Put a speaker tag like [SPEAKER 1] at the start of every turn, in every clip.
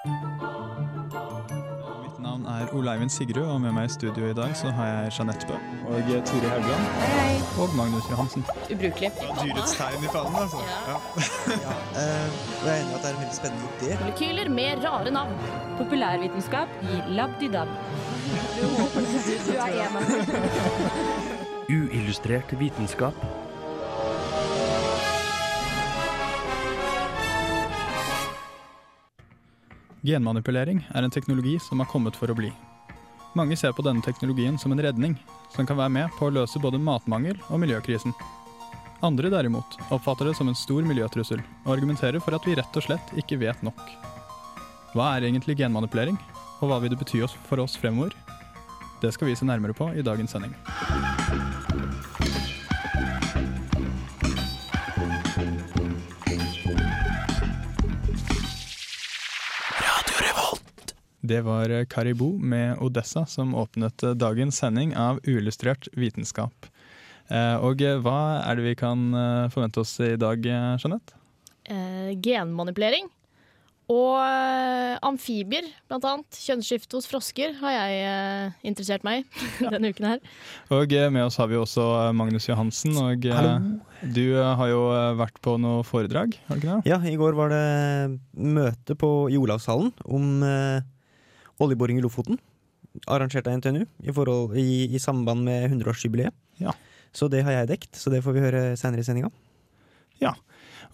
[SPEAKER 1] Mitt navn er Ole Sigrud, og med meg i studio i dag så har jeg Jeanette Bø og Tore Haugland
[SPEAKER 2] Hei.
[SPEAKER 1] og Magnus Johansen.
[SPEAKER 2] Ubrukelig.
[SPEAKER 1] Dyrets tegn i fanen, altså.
[SPEAKER 2] Ja.
[SPEAKER 3] ja. og jeg er enig i at det er en veldig spennende idé.
[SPEAKER 2] Molekyler med rare navn.
[SPEAKER 4] Populærvitenskap i Labdidab.
[SPEAKER 2] Du er enig.
[SPEAKER 5] Uillustrert vitenskap.
[SPEAKER 1] Genmanipulering er en teknologi som har kommet for å bli. Mange ser på denne teknologien som en redning, som kan være med på å løse både matmangel og miljøkrisen. Andre derimot oppfatter det som en stor miljøtrussel, og argumenterer for at vi rett og slett ikke vet nok. Hva er egentlig genmanipulering, og hva vil det bety for oss fremover? Det skal vi se nærmere på i dagens sending. Det var Karibou Caribou med Odessa som åpnet eh, dagens sending av Uillustrert vitenskap. Eh, Og eh, hva er det vi kan eh, forvente oss i dag, eh, Jeanette?
[SPEAKER 2] Eh, genmanipulering. Og eh, amfibier, blant annet. Kjønnsskifte hos frosker har jeg eh, interessert meg i denne uken her.
[SPEAKER 1] Og eh, med oss har vi også eh, Magnus Johansen. Og Hallo. du eh, har jo eh, vært på noe foredrag, har du ikke det?
[SPEAKER 3] Ja, i går var det møte på, i Olavshallen om eh, oljeboring i Lofoten. Arrangert av NTNU i, forhold, i, i samband med 100-årsjubileet.
[SPEAKER 1] Ja.
[SPEAKER 3] Så det har jeg dekt, så det får vi høre senere i sendinga.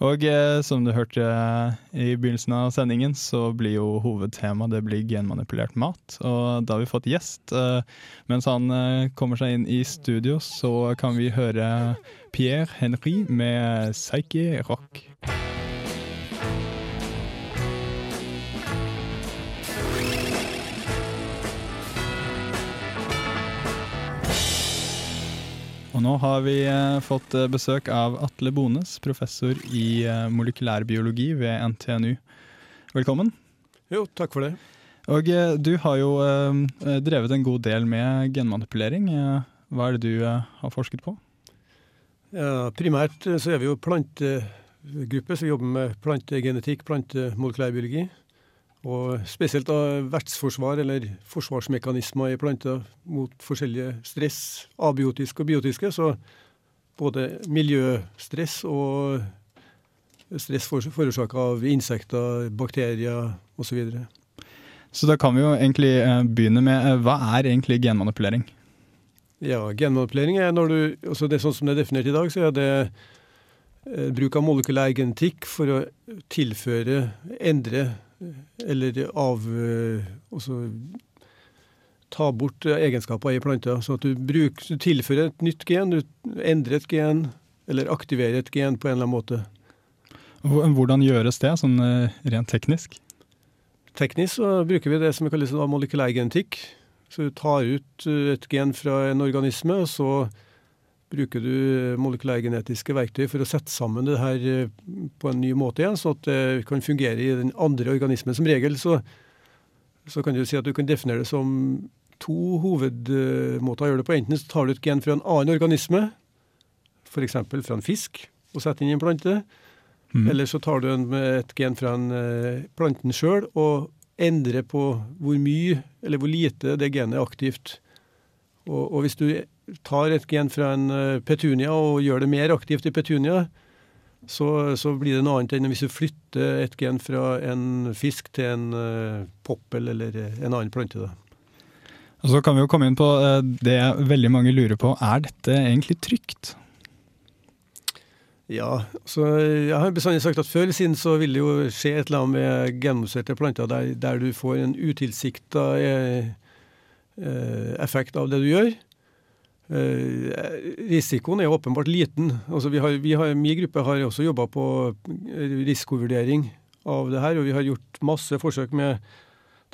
[SPEAKER 1] Og eh, som du hørte eh, i begynnelsen av sendingen, så blir jo hovedtema det blir genmanipulert mat. Og da har vi fått gjest. Eh, mens han eh, kommer seg inn i studio, så kan vi høre Pierre Henry med Psyche Rock. Og nå har vi eh, fått eh, besøk av Atle Bones, professor i eh, molekylærbiologi ved NTNU. Velkommen.
[SPEAKER 6] Jo, takk for det.
[SPEAKER 1] Og du har jo drevet en god del med genmanipulering. Hva er det du har forsket på?
[SPEAKER 6] Ja, primært så er vi jo plantegruppe, så vi jobber med plantegenetikk, plantemolekylærbiologi. Og spesielt da vertsforsvar, eller forsvarsmekanismer i planter mot forskjellige stress, abiotiske og biotiske. Så både miljøstress og stress forårsaka av insekter, bakterier osv.
[SPEAKER 1] Så da kan vi jo egentlig eh, begynne med eh, hva er egentlig genmanipulering?
[SPEAKER 6] Ja, genmanipulering er når du altså det er sånn som det er definert i dag, så er det eh, bruk av molekylær genetikk for å tilføre, endre eller av eh, Altså ta bort eh, egenskaper i planter. Så at du, bruk, du tilfører et nytt gen, du endrer et gen, eller aktiverer et gen på en eller annen måte.
[SPEAKER 1] Hvordan gjøres det, sånn eh, rent teknisk?
[SPEAKER 6] Teknisk så bruker vi det som kalles molekylærgenetikk. Så du tar ut et gen fra en organisme, og så bruker du molekylærgenetiske verktøy for å sette sammen det her eh, på en ny måte igjen, så at det kan fungere i den andre organismen. Som regel så, så kan du si at du kan definere det som to hovedmåter å gjøre det på. Enten så tar du et gen fra en annen organisme, f.eks. fra en fisk, og setter inn i en plante.
[SPEAKER 1] Mm.
[SPEAKER 6] Eller så tar du en, et gen fra en, eh, planten sjøl og endrer på hvor mye eller hvor lite det genet er aktivt. Og, og hvis du tar et gen fra en eh, petunia og gjør det mer aktivt i petunia, så, så blir det noe annet enn hvis du flytter et gen fra en fisk til en eh, poppel eller eh, en annen plante. Da.
[SPEAKER 1] Og så kan vi jo komme inn på det veldig mange lurer på. Er dette egentlig trygt?
[SPEAKER 6] Ja, så jeg har bestandig sagt at før eller siden så vil det jo skje et eller annet med genmodifiserte planter der, der du får en utilsikta eh, eh, effekt av det du gjør. Eh, risikoen er åpenbart liten. Altså vi har, vi har, min gruppe har også jobba på risikovurdering av det her, og vi har gjort masse forsøk med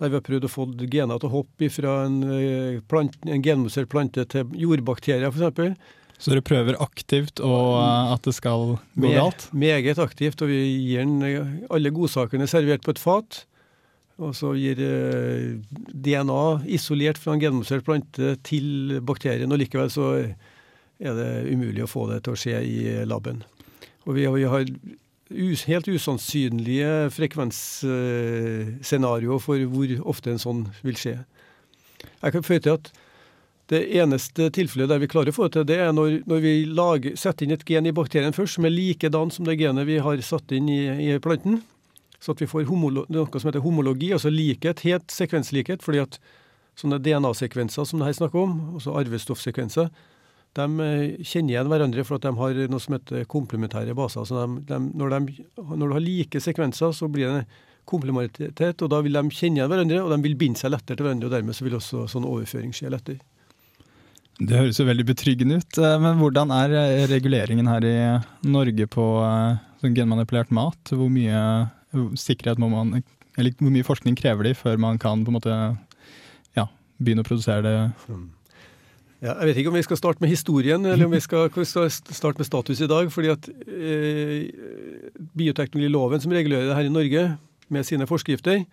[SPEAKER 6] der vi har prøvd å få gener til å hoppe fra en, eh, plant, en genmodifisert plante til jordbakterier, f.eks.
[SPEAKER 1] Så dere prøver aktivt og eh, at det skal gå galt?
[SPEAKER 6] Meget aktivt, og vi gir den eh, alle godsakene servert på et fat. Og så gir eh, DNA isolert fra en genmodifisert plante til bakterien, og likevel så er det umulig å få det til å skje i laben. Og vi, har- helt usannsynlige frekvensscenarioer for hvor ofte en sånn vil skje. Jeg kan føye til at det eneste tilfellet der vi klarer å få det til, det er når, når vi lager, setter inn et gen i bakterien først som er likedan som det genet vi har satt inn i, i planten. Så at vi får noe som heter homologi, altså likhet, helt sekvenslikhet. fordi at sånne DNA-sekvenser som det her snakker om, altså arvestoffsekvenser, de eh, kjenner igjen hverandre for at de har noe som heter komplementære baser. Så de, de, når, de, når, du har like sekvenser, så blir det komplementaritet, og da vil de kjenne igjen hverandre, og de vil binde seg lettere til hverandre, og dermed så vil også sånn overføring skje lettere.
[SPEAKER 1] Det høres jo veldig betryggende ut. Eh, men hvordan er eh, reguleringen her i Norge på sånn genmanipulert mat? Hvor mye sikkerhet må man Eller hvor mye forskning krever de før man kan på en måte ja, begynne å produsere det?
[SPEAKER 6] Mm. Ja, jeg vet ikke om vi skal starte med historien, eller om vi skal, vi skal starte med status i dag. fordi at eh, Bioteknologiloven som regulerer det her i Norge, med sine forskrifter,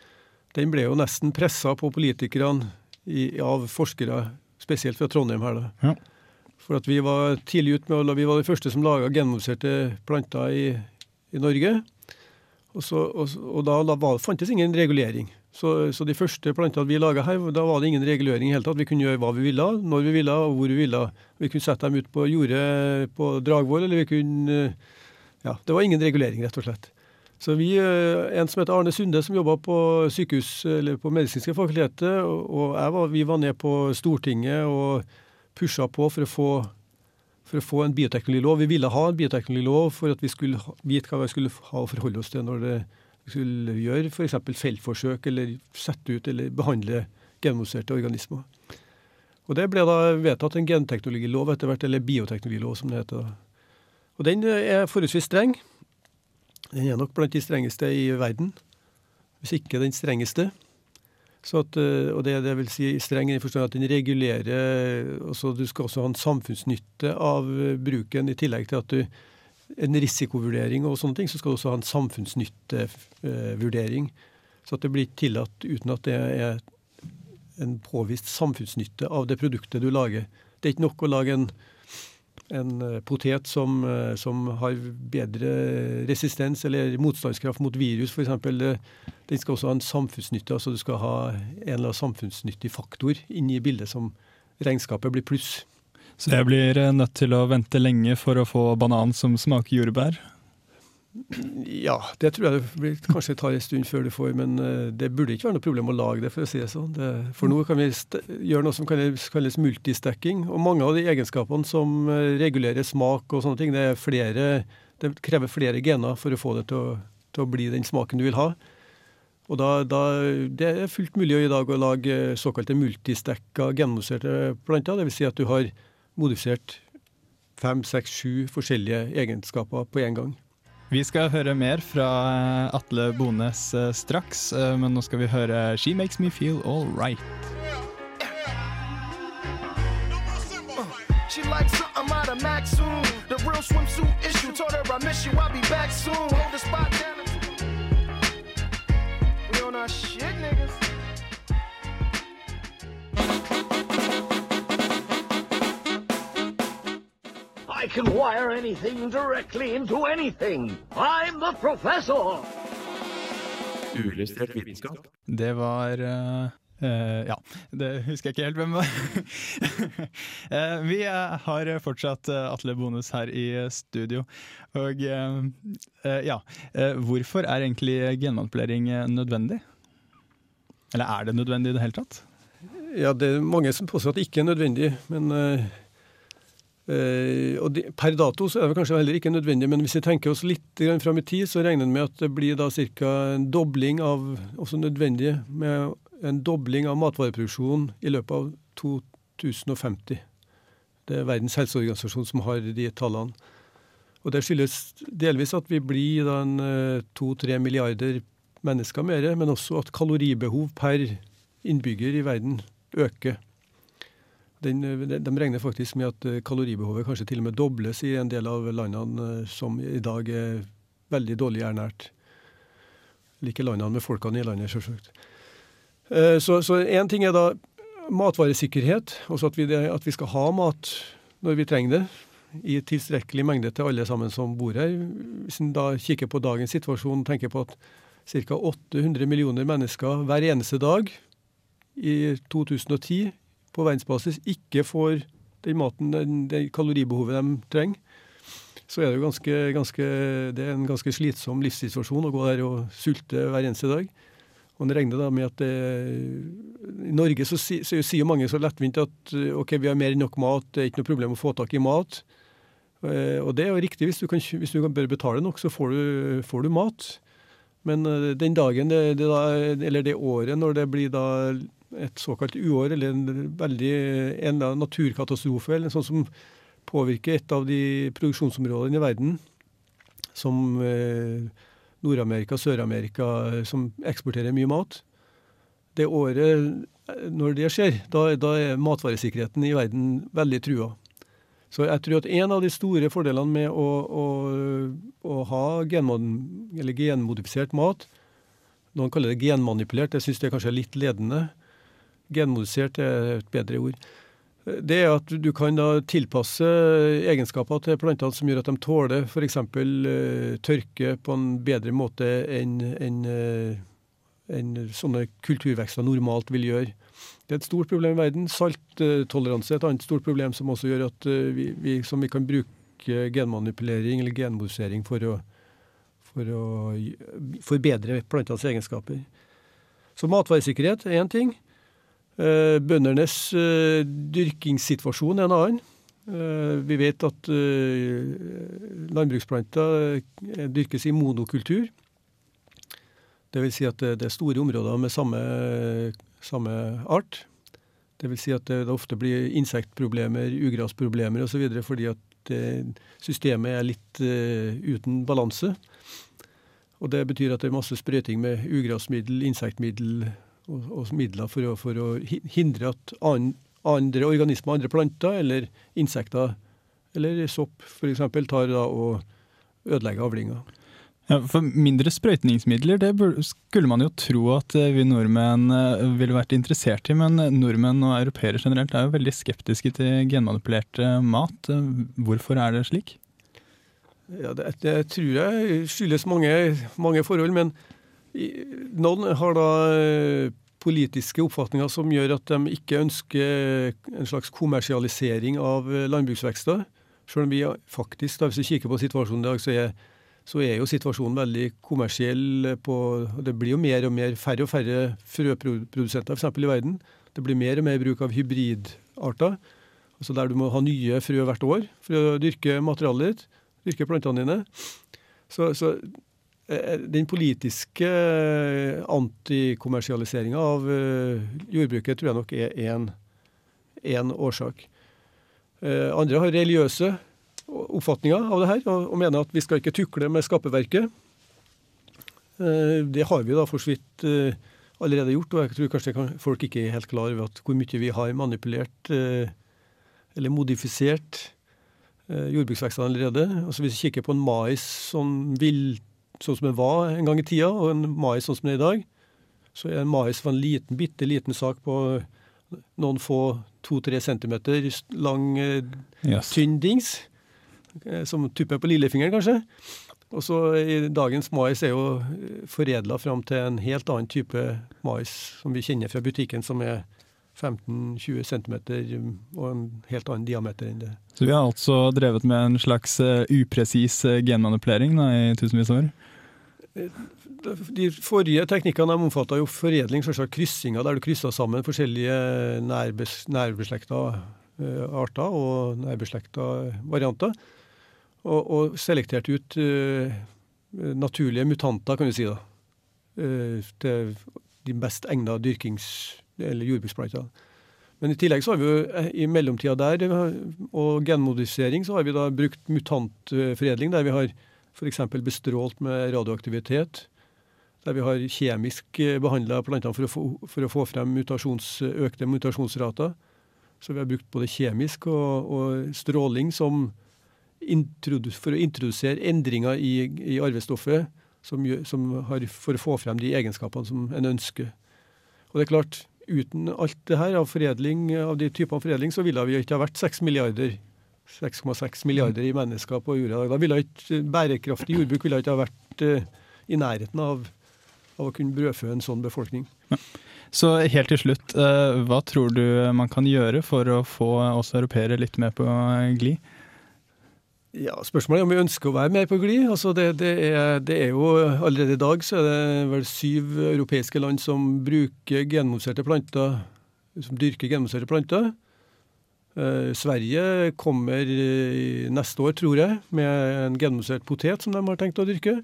[SPEAKER 6] den ble jo nesten pressa på politikerne i, av forskere, spesielt fra Trondheim her. da. Ja. For at vi var tidlig ut med vi var de første som laga genmodifiserte planter i, i Norge. Og, så, og, og da, da var, fantes ingen regulering. Så, så, de første plantene vi laga her, da var det ingen regulering i hele tatt. Vi kunne gjøre hva vi ville, når vi ville og hvor vi ville. Vi kunne sette dem ut på jordet på Dragvoll, eller vi kunne Ja, det var ingen regulering, rett og slett. Så vi, eh, En som heter Arne Sunde, som jobba på sykehus, eller på medisinske fakultetet, og jeg var, vi var ned på Stortinget og pusha på for å få for å få en bioteknologilov. Vi ville ha en bioteknologilov for at vi skulle vite hva vi skulle ha å forholde oss til når det skulle gjøre f.eks. feltforsøk eller sette ut eller behandle genmoserte organismer. Og Det ble da vedtatt en genteknologilov etter hvert, eller bioteknologilov som det heter. Og Den er forholdsvis streng. Den er nok blant de strengeste i verden, hvis ikke den strengeste. At, eh, og det, det, vil si streng i forstand at den regulerer også, Du skal også ha en samfunnsnytte av bruken, i tillegg til at du en risikovurdering og sånne ting, så skal du også ha en samfunnsnyttevurdering. Så at det blir tillatt uten at det er en påvist samfunnsnytte av det produktet du lager. Det er ikke nok å lage en, en eh, potet som, eh, som, har bedre resistens eller motstandskraft mot virus, f.eks. Den skal også ha en samfunnsnytte. altså Du skal ha en eller annen samfunnsnyttig faktor inni bildet som regnskapet blir pluss.
[SPEAKER 1] Så jeg blir eh, nødt til å vente lenge for å få banan som smaker jordbær?
[SPEAKER 6] Ja, det tror jeg det kanskje tar en stund før du får, men eh, det burde ikke være noe problem å lage det, for å si det sånn. Det, for nå kan vi gjøre noe som kalles, kalles multistekking, og mange av de egenskapene som eh, regulerer smak og sånne ting, det, flere, det krever flere gener for å få det til å, til å bli den smaken du vil ha. Og da, da, Det er fullt mulig i dag å lage såkalte multistekka genmodifiserte planter. Dvs. Si at du har modifisert fem, seks, sju forskjellige egenskaper på én gang.
[SPEAKER 1] Vi skal høre mer fra Atle Bones eh, straks, eh, men nå skal vi høre 'She Makes Me Feel All Right'. She likes something out of Max soon. The real swimsuit issue told her I miss you, I'll be back soon. Hold the spot down. We on our shit, niggas. I can wire anything directly into anything. I'm the professor! Uillustrert vitenskap. Det var uh, uh, Ja, det husker jeg ikke helt hvem var. uh, vi har fortsatt Atle Bonus her i studio. Og ja, hvorfor er egentlig genmanipulering nødvendig? Eller er det nødvendig i det hele tatt?
[SPEAKER 6] Ja, det er mange som påstår at det ikke er nødvendig. Men Uh, og de, Per dato så er det kanskje heller ikke nødvendig, men hvis vi tenker oss litt fram i tid, så regner vi med at det blir da ca. en dobling av også nødvendig, med en dobling av matvareproduksjonen i løpet av 2050. Det er Verdens helseorganisasjon som har de tallene. Og Det skyldes delvis at vi blir eh, to-tre milliarder mennesker mer, men også at kaloribehov per innbygger i verden øker. Den, de regner faktisk med at eh, kaloribehovet kanskje til og med dobles i en del av landene eh, som i dag er veldig dårlig ernært. Like landene med folkene i landet, selvsagt. Eh, så én ting er da matvaresikkerhet, også at vi, at vi, skal ha mat når vi trenger det. i tilstrekkelig mengde til alle sammen som bor her. Hvis en da kikker på dagens situasjon tenker på at ca. 800 millioner mennesker hver eneste dag i 2010 på verdensbasis ikke får den maten, det kaloribehovet de trenger, så er det jo ganske, ganske, det er en ganske slitsom livssituasjon å gå der og sulte hver eneste dag. Og det regner da med at det, I Norge så, si, så sier mange så lettvint at ok, vi har mer enn nok mat, det er ikke noe problem å få tak i mat. Eh, og det er jo riktig. Hvis du kan, hvis du bare betale nok, så får du, får du mat. Men eh, den dagen, det, det da, eller det året, når det blir da et såkalt uår, eller en veldig en naturkatastrofe, eller sånn som påvirker et av de produksjonsområdene i verden, som eh, Nord-Amerika, Sør-Amerika, som eksporterer mye mat. Det året, når det skjer, da, da er matvaresikkerheten i verden veldig trua. Så jeg tror at en av de store fordelene med å, å, å ha genmod, genmodifisert mat Noen kaller det genmanipulert, jeg syns det er kanskje litt ledende. Genmodifisert er et bedre ord. Det er at du kan da tilpasse egenskaper til plantene som gjør at de tåler f.eks. Uh, tørke på en bedre måte enn en, en sånne kulturvekster normalt vil gjøre. Det er et stort problem i verden. Salttoleranse er et annet stort problem som også gjør at vi, vi, vi kan bruke genmanipulering eller genmodisering for å, for å forbedre plantenes egenskaper. Så matvaresikkerhet er én ting. Eh, bøndenes eh, dyrkingssituasjon er en annen. Eh, vi vet at landbruksplanter dyrkes i monokultur. Vil si at det er store områder med samme, samme art. Vil si at det ofte blir insektproblemer, ugrasproblemer osv. fordi at systemet er litt uten balanse. Og det betyr at det er masse sprøyting med ugrasmiddel, insektmiddel og, og midler for å, for å, hindre at andre organismer, andre planter eller insekter eller sopp f.eks. tar da og ødelegger avlinga.
[SPEAKER 1] Ja, for mindre sprøytningsmidler det skulle man jo tro at eh, vi nordmenn eh, ville vært interessert i, men nordmenn og europeere generelt er jo veldig skeptiske til genmanipulert mat. Hvorfor er det slik?
[SPEAKER 6] Ja, det, det tror jeg skyldes mange, mange forhold, men noen har da eh, politiske oppfatninger som gjør at de ikke ønsker en slags kommersialisering av eh, landbruksvekster. Selv om vi faktisk, da, hvis vi kikker på situasjonen i dag, så er, så er jo situasjonen veldig kommersiell. På, det blir jo mer og mer færre og færre frøprodusenter f.eks. i verden. Det blir mer og mer bruk av hybridarter. Altså der du må ha nye frø hvert år for å dyrke materialet ditt, dyrke plantene dine. Så, så Eh, den politiske eh, antikommersialiseringa av eh, jordbruket tror jeg nok er én årsak. Andre har religiøse oppfatninger av det her, og mener at vi skal ikke tukle med skaperverket. Det har vi da for så vidt allerede gjort, og jeg tror kanskje folk ikke er helt klar over hvor mye vi har manipulert eller modifisert jordbruksvekstene allerede. Altså Hvis vi kikker på en mais som vilt sånn som den var en gang i tida, og en mais sånn som den er i dag, så er en mais for en liten, bitte liten sak på noen få to-tre centimeter lang, eh, yes. tynn dings. Eh, som tupper på lillefingeren, kanskje. Og så i Dagens mais er jo foredla fram til en helt annen type mais som vi kjenner fra butikken, som er 15-20 cm og en helt annen diameter enn det.
[SPEAKER 1] Så vi har altså drevet med en slags upresis genmanipulering da, i tusenvis av år?
[SPEAKER 6] De forrige teknikkene de omfatta jo foredling, selvsagt kryssinger, der du kryssa sammen forskjellige nærbes, nærbeslekta uh, arter og nærbeslekta varianter. Og, og selekterte ut uh, naturlige mutanter, kan du si, da. Uh, til de best egna dyrkings- eller jordbruksplantene. Men i tillegg så har vi jo i mellomtida der og genmodifisering så har vi da brukt mutantforedling, der vi har f.eks. bestrålt med radioaktivitet. Der vi har kjemisk eh, behandla plantene for, for, å få frem mutasjons, økte mutasjonsrater. Så vi har brukt både kjemisk og, og stråling som for å introdusere endringer i, i arvestoffet som, som har, for å få frem de egenskapene som en ønsker. Og det er klart, uten alt det her av foredling, av de typene foredling, så ville vi ikke ha vært 6 milliarder 6,6 milliarder i mennesker på jorda. Da ville ikke bærekraftig jordbruk ville ikke ha vært eh, i nærheten av, av å kunne brødfø en sånn befolkning.
[SPEAKER 1] Så helt til slutt, eh, hva tror du man kan gjøre for å få oss europeere litt mer på glid?
[SPEAKER 6] Ja, Spørsmålet er om vi ønsker å være mer på glid. Altså det, det, er, det, er, jo Allerede i dag så er det vel syv europeiske land som bruker genmodifiserte planter, som dyrker genmodifiserte planter. Eh, Sverige kommer neste år, tror jeg, med en genmodifisert potet som de har tenkt å dyrke.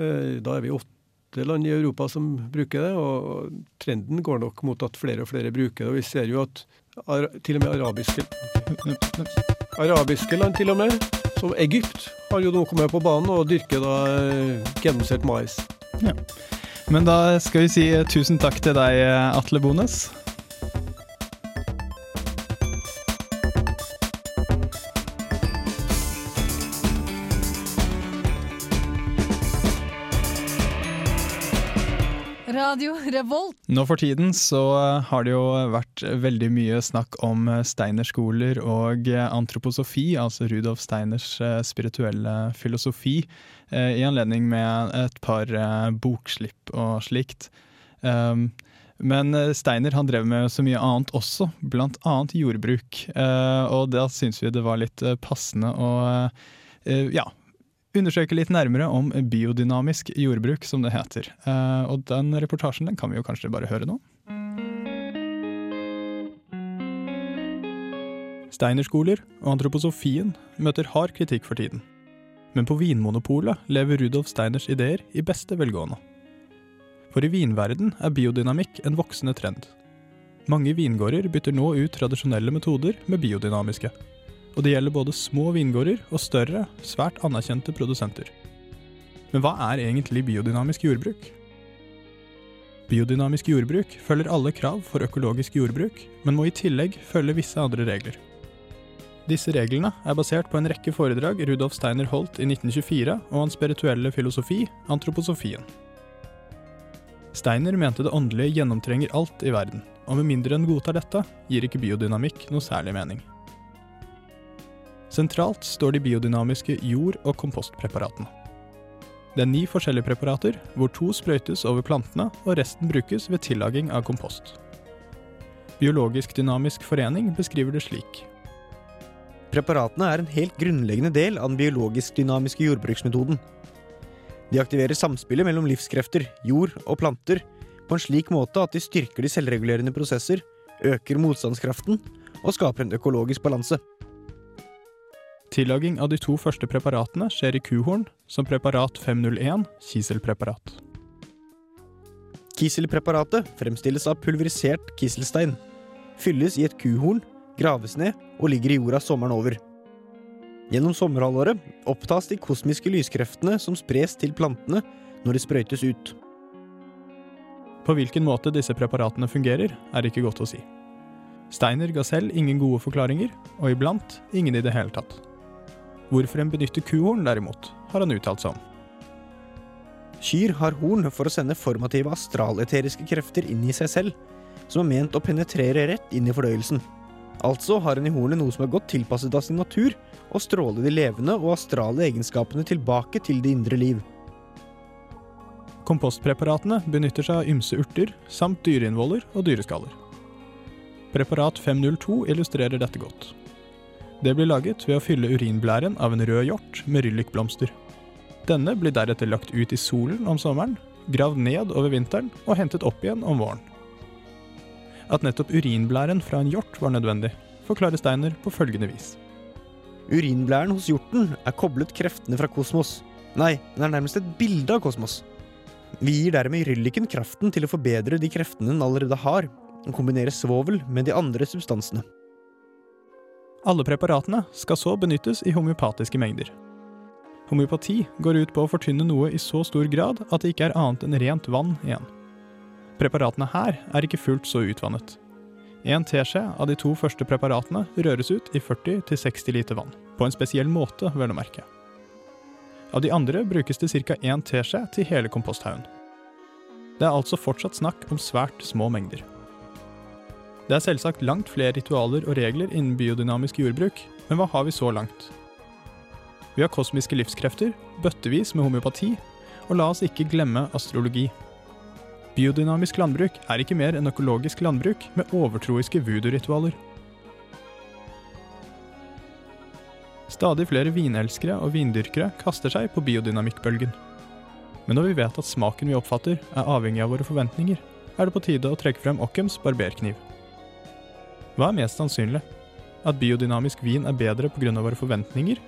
[SPEAKER 6] Eh, da er vi åtte land i Europa som bruker det, og trenden går nok mot at flere og flere bruker det. Og vi ser jo at til og med arabiske arabiske land, til og med, som Egypt, har jo nå kommet på banen og dyrker da eh, genmodifisert mais.
[SPEAKER 1] Ja. Men da skal vi si tusen takk til deg, Atle Bones.
[SPEAKER 5] Radio Revolt.
[SPEAKER 1] Nå for tiden så har det jo vært veldig mye snakk om Steinerskoler og antroposofi, altså Rudolf Steiners eh, spirituelle filosofi, eh, i anledning med et par eh, bokslipp og slikt. Um, men Steiner han drev med så mye annet også, annet jordbruk. Og da syns vi det var litt passende å ja, undersøke litt nærmere om biodynamisk jordbruk, som det heter. Eh, og den reportasjen den kan vi jo kanskje bare høre nå. Steinerskoler og antroposofien møter hard kritikk for tiden. Men på Vinmonopolet lever Rudolf Steiners ideer i beste velgående. For i vinverden er biodynamikk en voksende trend. Mange vingårder bytter nå ut tradisjonelle metoder med biodynamiske og det gjelder både små vingårder og større, svært anerkjente produsenter. Men hva er egentlig biodynamisk jordbruk? Biodynamisk jordbruk følger alle krav for økologisk jordbruk, men må i tillegg følge visse andre regler. Disse reglene er basert på en rekke foredrag Rudolf Steiner holdt i 1924 og hans spirituelle filosofi, antroposofien. Steiner mente det åndelige gjennomtrenger alt i verden, og med mindre en godtar dette, gir ikke biodynamikk noe særlig mening. Sentralt står de biodynamiske jord- og kompostpreparatene. Det er ni forskjellige preparater, hvor to sprøytes over plantene og resten brukes ved tillaging av kompost. Biologisk dynamisk forening beskriver det slik.
[SPEAKER 3] Preparatene er en helt grunnleggende del av den biologisk-dynamiske jordbruksmetoden. De aktiverer samspillet mellom livskrefter, jord og planter på en slik måte at de styrker de selvregulerende prosesser, øker motstandskraften og skaper en økologisk balanse.
[SPEAKER 1] Tillaging av de to første preparatene skjer i kuhorn, som preparat 501, kiselpreparat.
[SPEAKER 3] Kiselpreparatet fremstilles av pulverisert kiselstein, fylles i et kuhorn, graves ned og ligger i jorda sommeren over. Gjennom sommerhalvåret opptas de kosmiske lyskreftene som spres til plantene når de sprøytes ut.
[SPEAKER 1] På hvilken måte disse preparatene fungerer, er ikke godt å si. Steiner ga selv ingen gode forklaringer, og iblant ingen i det hele tatt. Hvorfor en benytter kuhorn, derimot, har han uttalt seg om.
[SPEAKER 3] Kyr har horn for å sende formative astraleteriske krefter inn i seg selv, som er ment å penetrere rett inn i fordøyelsen. Altså har en i hornet noe som er godt tilpasset av sin natur, og stråle de levende og astrale egenskapene tilbake til det indre liv.
[SPEAKER 1] Kompostpreparatene benytter seg av ymse urter, samt dyreinvoller og dyreskaller. Preparat 502 illustrerer dette godt. Det blir laget ved å fylle urinblæren av en rød hjort med ryllikblomster. Denne blir deretter lagt ut i solen om sommeren, gravd ned over vinteren og hentet opp igjen om våren. At nettopp urinblæren fra en hjort var nødvendig, forklarer Steiner på følgende vis.
[SPEAKER 3] Urinblæren hos hjorten er koblet kreftene fra kosmos. Nei, den er nærmest et bilde av kosmos. Vi gir dermed rylliken kraften til å forbedre de kreftene den allerede har, og kombinere svovel med de andre substansene.
[SPEAKER 1] Alle preparatene skal så benyttes i homeopatiske mengder. Homeopati går ut på å fortynne noe i så stor grad at det ikke er annet enn rent vann igjen. Preparatene her er ikke fullt så utvannet. En teskje av de to første preparatene røres ut i 40-60 liter vann, på en spesiell måte, vel å merke. Av de andre brukes det ca. én teskje til hele komposthaugen. Det er altså fortsatt snakk om svært små mengder. Det er selvsagt langt flere ritualer og regler innen biodynamisk jordbruk, men hva har vi så langt? Vi har kosmiske livskrefter, bøttevis med homeopati, og la oss ikke glemme astrologi. Biodynamisk landbruk er ikke mer enn økologisk landbruk med overtroiske voodoo-ritualer. Stadig flere vinelskere og vindyrkere kaster seg på biodynamikkbølgen. Men når vi vet at smaken vi oppfatter er avhengig av våre forventninger, er det på tide å trekke frem Ockhams barberkniv. Hva er mest sannsynlig? At biodynamisk vin er bedre pga. våre forventninger?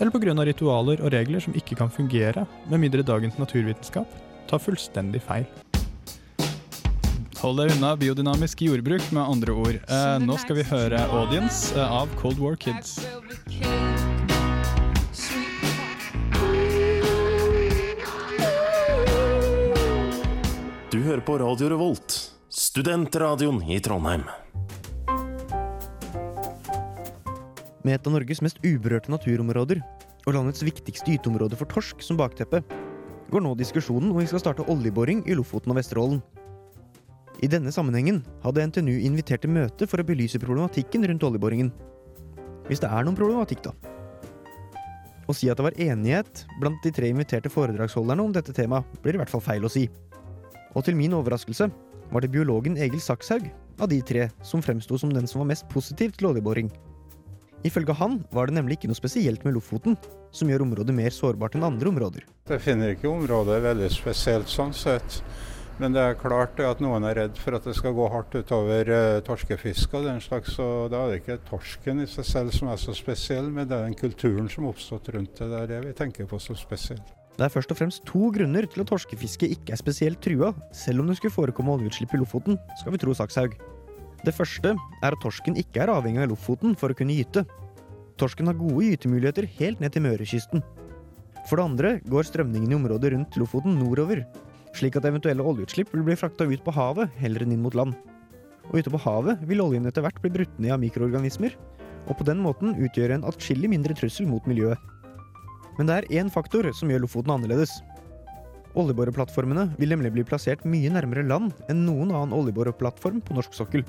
[SPEAKER 1] Eller pga. ritualer og regler som ikke kan fungere, med mindre dagens naturvitenskap tar fullstendig feil? Hold deg unna biodynamisk jordbruk, med andre ord. Eh, nå skal vi høre Audience eh, av Cold War Kids.
[SPEAKER 7] Du hører på Radio Revolt, studentradioen i Trondheim.
[SPEAKER 3] Med et av Norges mest uberørte naturområder og landets viktigste gyteområde for torsk som bakteppe, går nå diskusjonen om vi skal starte oljeboring i Lofoten og Vesterålen. I denne sammenhengen hadde NTNU invitert til møte for å belyse problematikken rundt oljeboringen. Hvis det er noen problematikk, da. Å si at det var enighet blant de tre inviterte foredragsholderne om dette temaet, blir i hvert fall feil å si. Og til min overraskelse var det biologen Egil Sakshaug av de tre som fremsto som den som var mest positiv til oljeboring. Ifølge han var det nemlig ikke noe spesielt med Lofoten som gjør området mer sårbart enn andre områder.
[SPEAKER 8] Jeg finner ikke området veldig spesielt sånn sett. Men det er klart at noen er redd for at det skal gå hardt utover uh, torskefisket og den slags. Og da er det ikke torsken i seg selv som er så spesiell, men det er den kulturen som oppstått rundt det. Det er det vi tenker på som spesielt.
[SPEAKER 3] Det er først og fremst to grunner til at torskefiske ikke er spesielt trua, selv om det skulle forekomme oljeutslipp i Lofoten, skal vi tro Sakshaug. Det første er at torsken ikke er avhengig av Lofoten for å kunne gyte. Torsken har gode gytemuligheter helt ned til Mørekysten. For det andre går strømningen i området rundt Lofoten nordover, slik at eventuelle oljeutslipp vil bli frakta ut på havet heller enn inn mot land. Og ute på havet vil oljen etter hvert bli brutt ned av mikroorganismer, og på den måten utgjøre en atskillig mindre trussel mot miljøet. Men det er én faktor som gjør Lofoten annerledes. Oljeboreplattformene vil nemlig bli plassert mye nærmere land enn noen annen oljeboreplattform på norsk sokkel.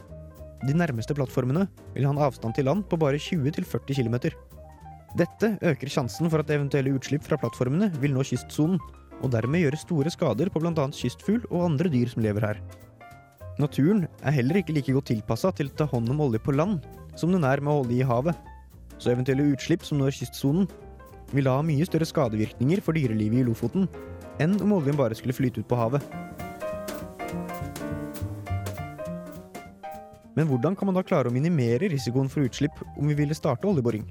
[SPEAKER 3] De nærmeste plattformene vil ha en avstand til land på bare 20-40 km. Dette øker sjansen for at eventuelle utslipp fra plattformene vil nå kystsonen, og dermed gjøre store skader på bl.a. kystfugl og andre dyr som lever her. Naturen er heller ikke like godt tilpassa til å ta hånd om olje på land som den er med olje i havet, så eventuelle utslipp som når kystsonen, vil ha mye større skadevirkninger for dyrelivet i Lofoten enn om oljen bare skulle flyte ut på havet. Men hvordan kan man da klare å minimere risikoen for utslipp om vi ville starte oljeboring?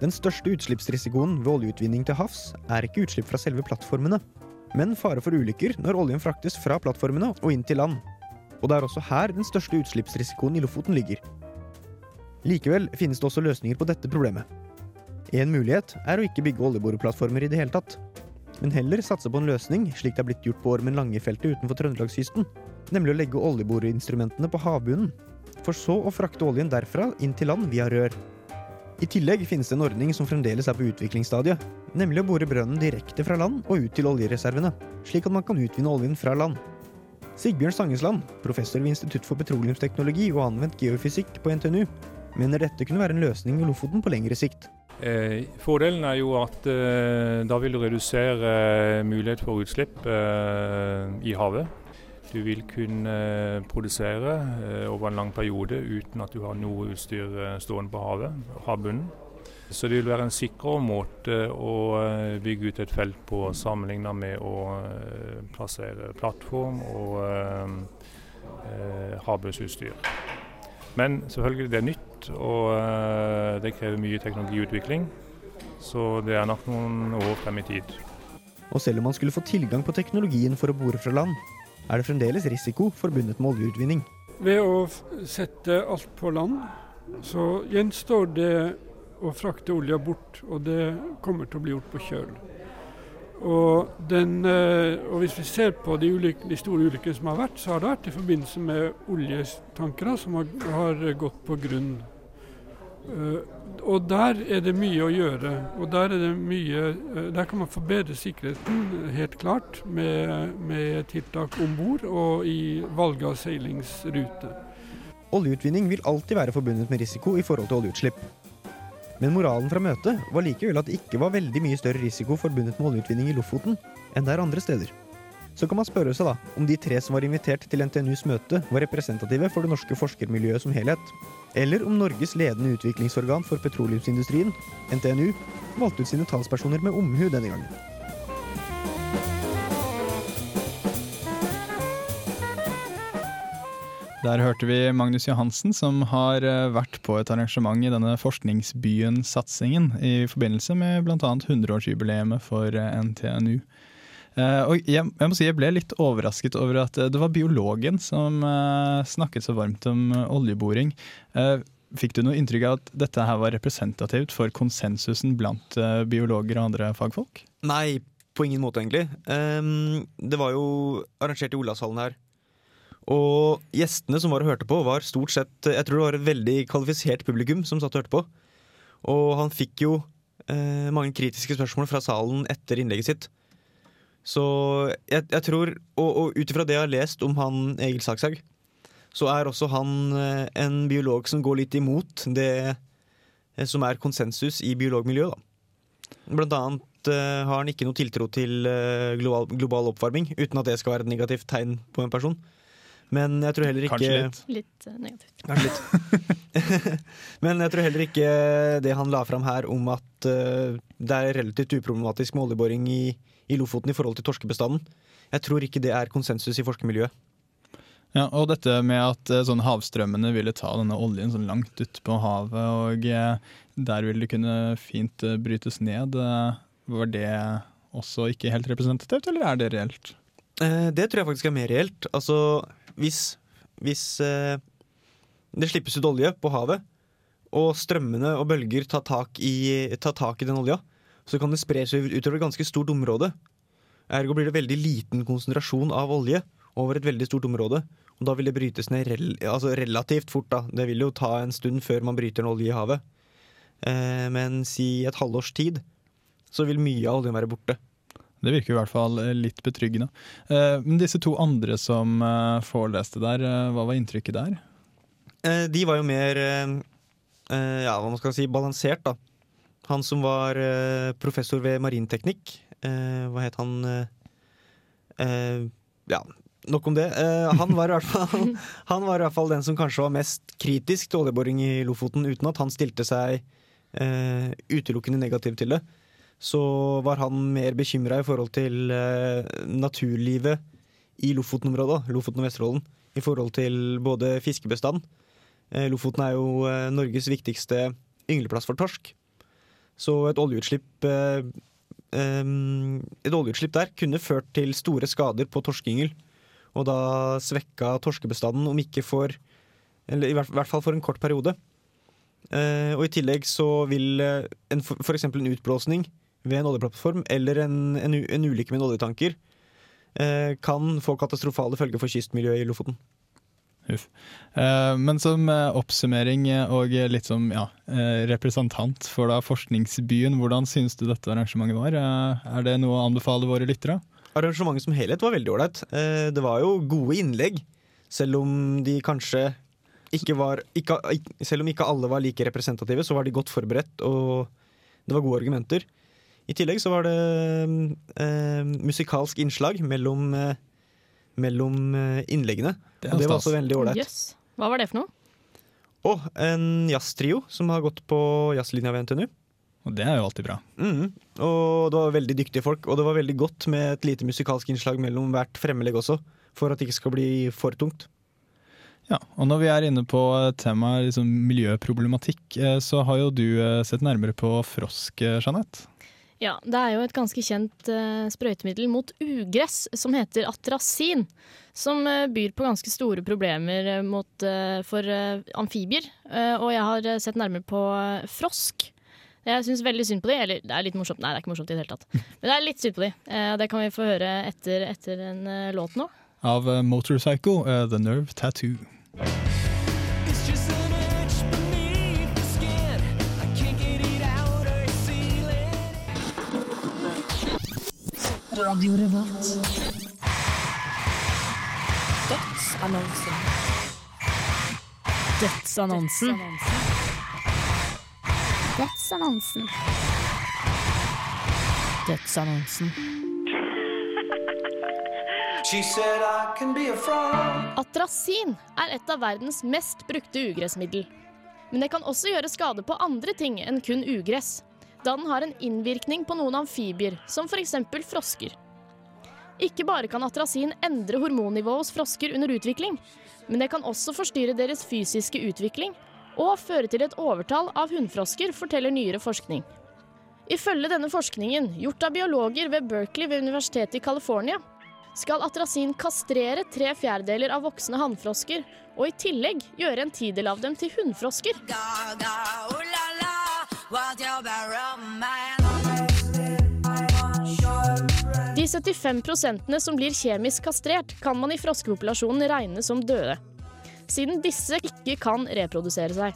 [SPEAKER 3] Den største utslippsrisikoen ved oljeutvinning til havs er ikke utslipp fra selve plattformene, men fare for ulykker når oljen fraktes fra plattformene og inn til land. Og det er også her den største utslippsrisikoen i Lofoten ligger. Likevel finnes det også løsninger på dette problemet. En mulighet er å ikke bygge oljeboreplattformer i det hele tatt, men heller satse på en løsning slik det er blitt gjort på Ormen Lange-feltet utenfor Trøndelagskysten, nemlig å legge oljeboreinstrumentene på havbunnen, for så å frakte oljen derfra inn til land via rør. I tillegg finnes det en ordning som fremdeles er på utviklingsstadiet, nemlig å bore brønnen direkte fra land og ut til oljereservene, slik at man kan utvinne oljen fra land. Sigbjørn Stangesland, professor ved Institutt for petroleumsteknologi og anvendt geofysikk på NTNU, mener dette kunne være en løsning i Lofoten på lengre sikt.
[SPEAKER 9] Eh, fordelen er jo at eh, da vil du redusere eh, mulighet for utslipp eh, i havet. Du vil kunne eh, produsere eh, over en lang periode uten at du har noe utstyr stående på havet, havbunnen. Så det vil være en sikrere måte å bygge ut et felt på sammenlignet med å plassere plattform og havbunnsutstyr. Men selvfølgelig det er nytt, og det krever mye teknologiutvikling. Så det er nok noen år frem i tid.
[SPEAKER 3] Og selv om man skulle få tilgang på teknologien for å bore fra land, er det fremdeles risiko forbundet med oljeutvinning.
[SPEAKER 10] Ved å sette alt på land, så gjenstår det å frakte olja bort, og det kommer til å bli gjort på kjøl. Og, den, eh, og, hvis vi ser på de, ulike, de, store ulykkene som har vært, så har det vært i forbindelse med oljetankere som har, har gått på grunn. Uh, og der er det mye å gjøre. Og der, er mye, uh, der kan man forbedre sikkerheten, helt klart, med, med tiltak om bord og i valg av seilingsrute.
[SPEAKER 3] Oljeutvinning vil alltid være forbundet med risiko i forhold til oljeutslipp. Men moralen fra møtet var likevel at det ikke var veldig mye større risiko forbundet med oljeutvinning i Lofoten enn det er andre steder. Så kan man spørre seg da om de tre som var invitert til NTNUs møte, var representative for det norske forskermiljøet som helhet. Eller om Norges ledende utviklingsorgan for petroleumsindustrien, NTNU, valgte ut sine talspersoner med omhu denne gangen.
[SPEAKER 1] Der hørte vi Magnus Johansen, som har eh, vært på et arrangement i denne Forskningsbyen-satsingen i forbindelse med bl.a. 100-årsjubileet for eh, NTNU. Eh, og jeg, jeg må si jeg ble litt overrasket over at det var biologen som snakket så varmt om oljeboring. Fikk du noe inntrykk av at dette her var representativt for konsensusen blant biologer og andre fagfolk?
[SPEAKER 3] Nei, på ingen måte, egentlig. Ehm, det var jo arrangert i Olavshallen her. Og gjestene som var og hørte på, var stort sett Jeg tror det var et veldig kvalifisert publikum som satt og hørte på. Og han fikk jo eh, mange kritiske spørsmål fra salen etter innlegget sitt. Så jeg, jeg tror, og, og ut ifra det jeg har lest om han Egil Sakshaug, så er også han eh, en biolog som går litt imot det eh, som er konsensus i biologmiljøet. Da. Blant annet uh, har han ikke noe tiltro til uh, global, global oppvarming, uten at det skal være et negativt tegn på en person. Men jeg tror heller ikke
[SPEAKER 1] Kanskje litt.
[SPEAKER 2] Litt negativt.
[SPEAKER 3] Kanskje litt. Men jeg tror heller ikke det han la fram her om at det er relativt uproblematisk med oljeboring i, i Lofoten i forhold til torskebestanden. Jeg tror ikke det er konsensus i forskermiljøet.
[SPEAKER 1] Ja, og dette med at sånn havstrømmene ville ta denne oljen sånn langt ut på havet, og eh, der ville det kunne fint eh, brytes ned. eh, Var det også ikke helt representativt, eller er det reelt?
[SPEAKER 3] Eh, det tror jeg faktisk er mer reelt. Altså, hvis, hvis eh, det slippes ut olje på havet, og strømmene og bølger tar tak i, tar tak i den olja, så kan det spre seg utover et ganske stort område. Ergo blir det veldig liten konsentrasjon av olje over et veldig stort område. Og da vil det brytes ned rel altså relativt fort. da. Det vil jo ta en stund før man bryter en olje i havet. Eh, men si et halvårs tid, så vil mye av oljen være borte.
[SPEAKER 1] Det virker i hvert fall eh, litt betryggende. Eh, Men disse to andre som eh, foreleste der, eh, hva var inntrykket der?
[SPEAKER 3] Eh, de var jo mer ja, hva man skal si, balansert, da. Han som var eh, professor ved marinteknikk, eh, hva het han eh, Ja, nok om det. Han, var i hvert fall, han var i hvert fall den som kanskje var mest kritisk til oljeboring i Lofoten, uten at han stilte seg utelukkende negativ til det. Så var han mer bekymra i forhold til naturlivet i Lofoten-området, Lofoten og Vesterålen, i forhold til både fiskebestand Lofoten er jo Norges viktigste yngleplass for torsk. Så et oljeutslipp eh, Et oljeutslipp der kunne ført til store skader på torskeyngel. Og da svekka torskebestanden, om ikke for Eller i hvert, fall for en kort periode. Eh, og i tillegg så vil eh, en, for eksempel en utblåsning ved en oljeplattform eller en, en, en ulykke med en oljetanker kan få katastrofale følger for kystmiljøet i Lofoten.
[SPEAKER 1] Huff. Eh, Men som eh, oppsummering eh, og litt som ja, representant for da forskningsbyen, hvordan synes du dette arrangementet var? Er det noe å anbefale våre lyttere?
[SPEAKER 3] Arrangementet som helhet var veldig ålreit. Det var jo gode innlegg, selv om de kanskje ikke var ikke- Selv om ikke alle var like representative, så var de godt forberedt, og det var gode argumenter. I tillegg så var det eh, musikalsk innslag mellom, eh, mellom eh, innleggene.
[SPEAKER 1] Det
[SPEAKER 3] og det var også veldig ålreit.
[SPEAKER 2] Yes. Hva var det for noe?
[SPEAKER 3] Og en jazztrio som har gått på jazzlinja ved NTNU.
[SPEAKER 1] Og det er jo alltid bra.
[SPEAKER 3] Mm. Og det var veldig dyktige folk, og det var veldig godt med et lite musikalsk innslag mellom hvert fremmelegg også, for at det ikke skal bli for tungt.
[SPEAKER 1] Ja, og når vi er inne på temaet liksom, miljøproblematikk, eh, så har jo du eh, sett nærmere på frosk, eh, Jeanette.
[SPEAKER 2] Ja, det er jo et ganske kjent uh, sprøytemiddel mot ugress som heter atrasin. Som uh, byr på ganske store problemer eh, mot, uh, for amfibier. Og jeg har sett nærmere på frosk. Jeg syns veldig synd på de, eller det er litt morsomt. Nei, det er ikke morsomt i det hele tatt. Men det er litt synd på de. Det kan vi få høre etter, etter en låt nå.
[SPEAKER 1] Av Motorcycle, The Nerve Tattoo.
[SPEAKER 5] Radio Revolt.
[SPEAKER 4] Dødsannonsen. Dødsannonsen.
[SPEAKER 11] Dødsannonsen.
[SPEAKER 4] Dødsannonsen.
[SPEAKER 2] Atrasin er et av verdens mest brukte ugressmiddel. Men det kan også gjøre skade på andre ting enn kun ugress, da den har en innvirkning på noen amfibier, som f.eks. frosker. Ikke bare kan atrasin endre hormonnivået hos frosker under utvikling, men det kan også forstyrre deres fysiske utvikling og føre til et overtall av hunnfrosker, forteller nyere forskning. Ifølge denne forskningen, gjort av biologer ved Berkeley ved Universitetet i California, skal atrasin kastrere tre fjerdedeler av voksne hannfrosker, og i tillegg gjøre en tidel av dem til hunnfrosker. De 75 prosentene som blir kjemisk kastrert, kan man i froskepopulasjonen regne som døde, siden disse ikke kan reprodusere seg.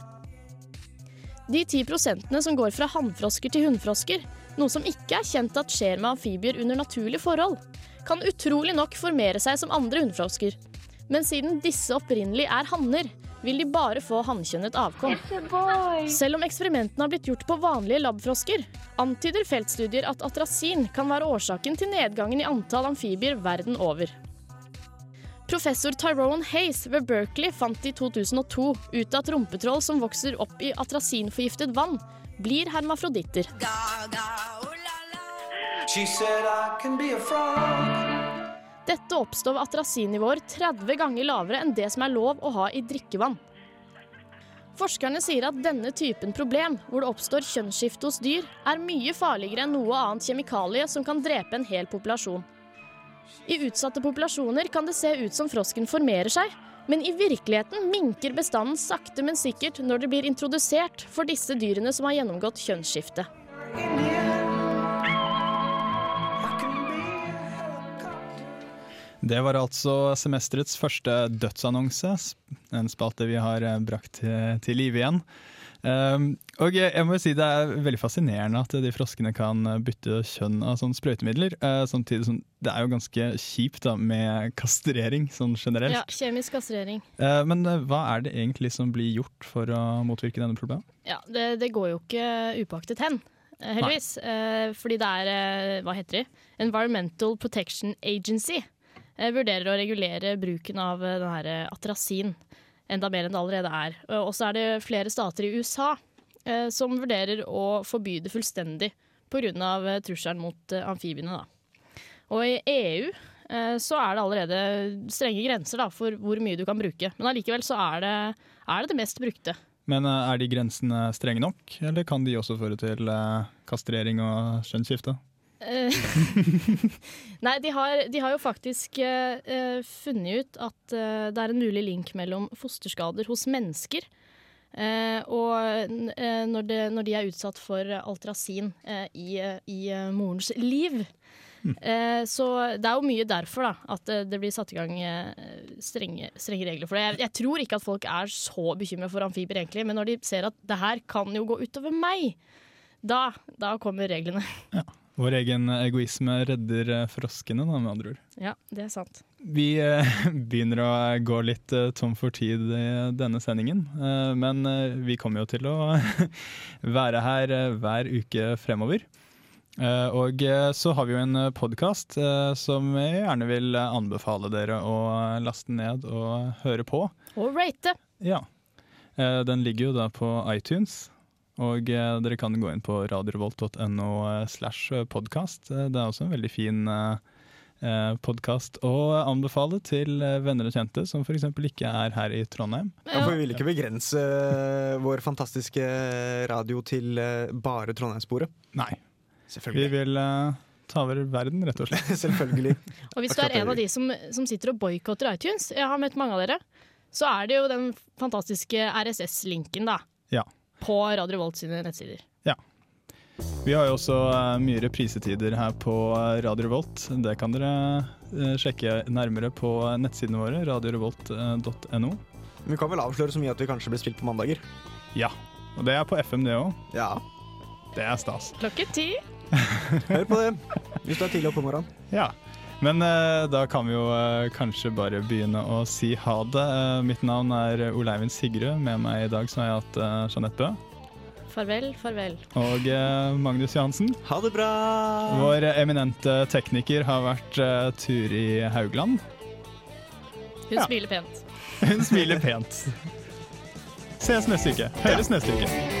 [SPEAKER 2] De 10 prosentene som går fra hannfrosker til hunnfrosker, noe som ikke er kjent at skjer med amfibier under naturlige forhold, kan utrolig nok formere seg som andre hunnfrosker. Men siden disse opprinnelig er hanner, vil de bare få hannkjønnet avkom. Selv om eksperimentene har blitt gjort på vanlige labfrosker, antyder feltstudier at atrasin kan være årsaken til nedgangen i antall amfibier verden over. Professor Tyrone Hayes ved Berkeley fant i 2002 ut at rumpetroll som vokser opp i atrasinforgiftet vann, blir hermafroditter. Dette oppstår ved atrasinnivåer 30 ganger lavere enn det som er lov å ha i drikkevann. Forskerne sier at denne typen problem, hvor det oppstår kjønnsskifte hos dyr, er mye farligere enn noe annet kjemikalie som kan drepe en hel populasjon. I utsatte populasjoner kan det se ut som frosken formerer seg, men i virkeligheten minker bestanden sakte, men sikkert når det blir introdusert for disse dyrene som har gjennomgått kjønnsskifte.
[SPEAKER 1] Det var altså semesterets første dødsannonse, en spalte vi har eh, brakt til, til live igjen. Um, og jeg må jo si Det er veldig fascinerende at de froskene kan bytte kjønn av sånne sprøytemidler. Uh, samtidig som det er jo ganske kjipt da med kastrering sånn generelt.
[SPEAKER 2] Ja, kjemisk kastrering.
[SPEAKER 1] Uh, men uh, hva er det egentlig som blir gjort for å motvirke denne problemet?
[SPEAKER 2] Ja, det, det går jo ikke upåaktet hen, heldigvis. fordi det er, hva heter de? Environmental Protection Agency vurderer å regulere bruken av denne atrasin enda mer enn det allerede er. Og så er det flere stater i USA eh, som vurderer å forby det fullstendig pga. trusselen mot eh, amfibiene. Da. Og i EU eh, så er det allerede strenge grenser da, for hvor mye du kan bruke. Men allikevel så er det, er det det mest brukte.
[SPEAKER 1] Men er de grensene strenge nok, eller kan de også føre til kastrering og kjønnsskifte?
[SPEAKER 2] Nei, de har, de har, jo faktisk uh, funnet ut at uh, det er en mulig link mellom fosterskader hos mennesker uh, og når, det, når, de er utsatt for altrasin i, i morens liv. Mm. så det er jo mye derfor da, at det blir satt i gang strenge, strenge regler for det. Jeg, jeg, tror ikke at folk er så bekymret for amfibier, egentlig, men når de ser at det her kan jo gå utover meg, da, da kommer reglene.
[SPEAKER 1] Ja. Vår egen egoisme redder eh, froskene, da, med andre ord.
[SPEAKER 2] Ja, det er sant.
[SPEAKER 1] Vi eh, begynner å gå litt eh, tom for tid i denne sendingen. Men vi kommer jo til å være her hver uke fremover. og så har vi jo en podkast som jeg gjerne vil anbefale dere å laste ned og høre på.
[SPEAKER 2] Og rate.
[SPEAKER 1] Ja. den ligger jo da på iTunes. Og eh, dere kan gå inn på radiorevolt.no eh, slash podkast. Eh, det er også en veldig fin eh, podkast å anbefale til venner og kjente som f.eks. ikke er her i Trondheim.
[SPEAKER 3] Ja, for Vi vil ikke begrense vår fantastiske radio til bare Trondheimssporet.
[SPEAKER 1] Nei. Vi vil eh, ta over verden, rett og slett.
[SPEAKER 3] Selvfølgelig.
[SPEAKER 2] og hvis du er en av de som, som sitter og boikotter iTunes, jeg har møtt mange av dere, så er det jo den fantastiske RSS-linken, da.
[SPEAKER 1] Ja
[SPEAKER 2] på Radio Volt sine nettsider.
[SPEAKER 1] Ja. Vi har jo også uh, mye reprisetider her på uh, Radio Revolt. Det kan dere uh, sjekke nærmere på nettsidene våre, radiorevolt.no.
[SPEAKER 3] Vi kan vel avsløre så mye at vi kanskje blir spilt på mandager?
[SPEAKER 1] Ja. Og det er på FM, det òg.
[SPEAKER 3] Ja.
[SPEAKER 1] Det er stas.
[SPEAKER 2] Klokken ti.
[SPEAKER 3] Hør på det hvis du er tidlig oppe om morgenen.
[SPEAKER 1] Ja. Men eh, da kan vi jo eh, kanskje bare begynne å si ha det. Eh, mitt navn er Oleivind Sigrud. Med meg i dag så har jeg hatt uh, Jeanette Bø
[SPEAKER 2] Farvel, farvel.
[SPEAKER 1] og eh, Magnus Johansen.
[SPEAKER 3] Ha det bra!
[SPEAKER 1] Vår eminente tekniker har vært uh, i Haugland.
[SPEAKER 2] Hun
[SPEAKER 1] Ja.
[SPEAKER 2] smiler pent.
[SPEAKER 1] Hun smiler pent. Ses neste uke. Høres neste uke.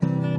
[SPEAKER 11] Thank you.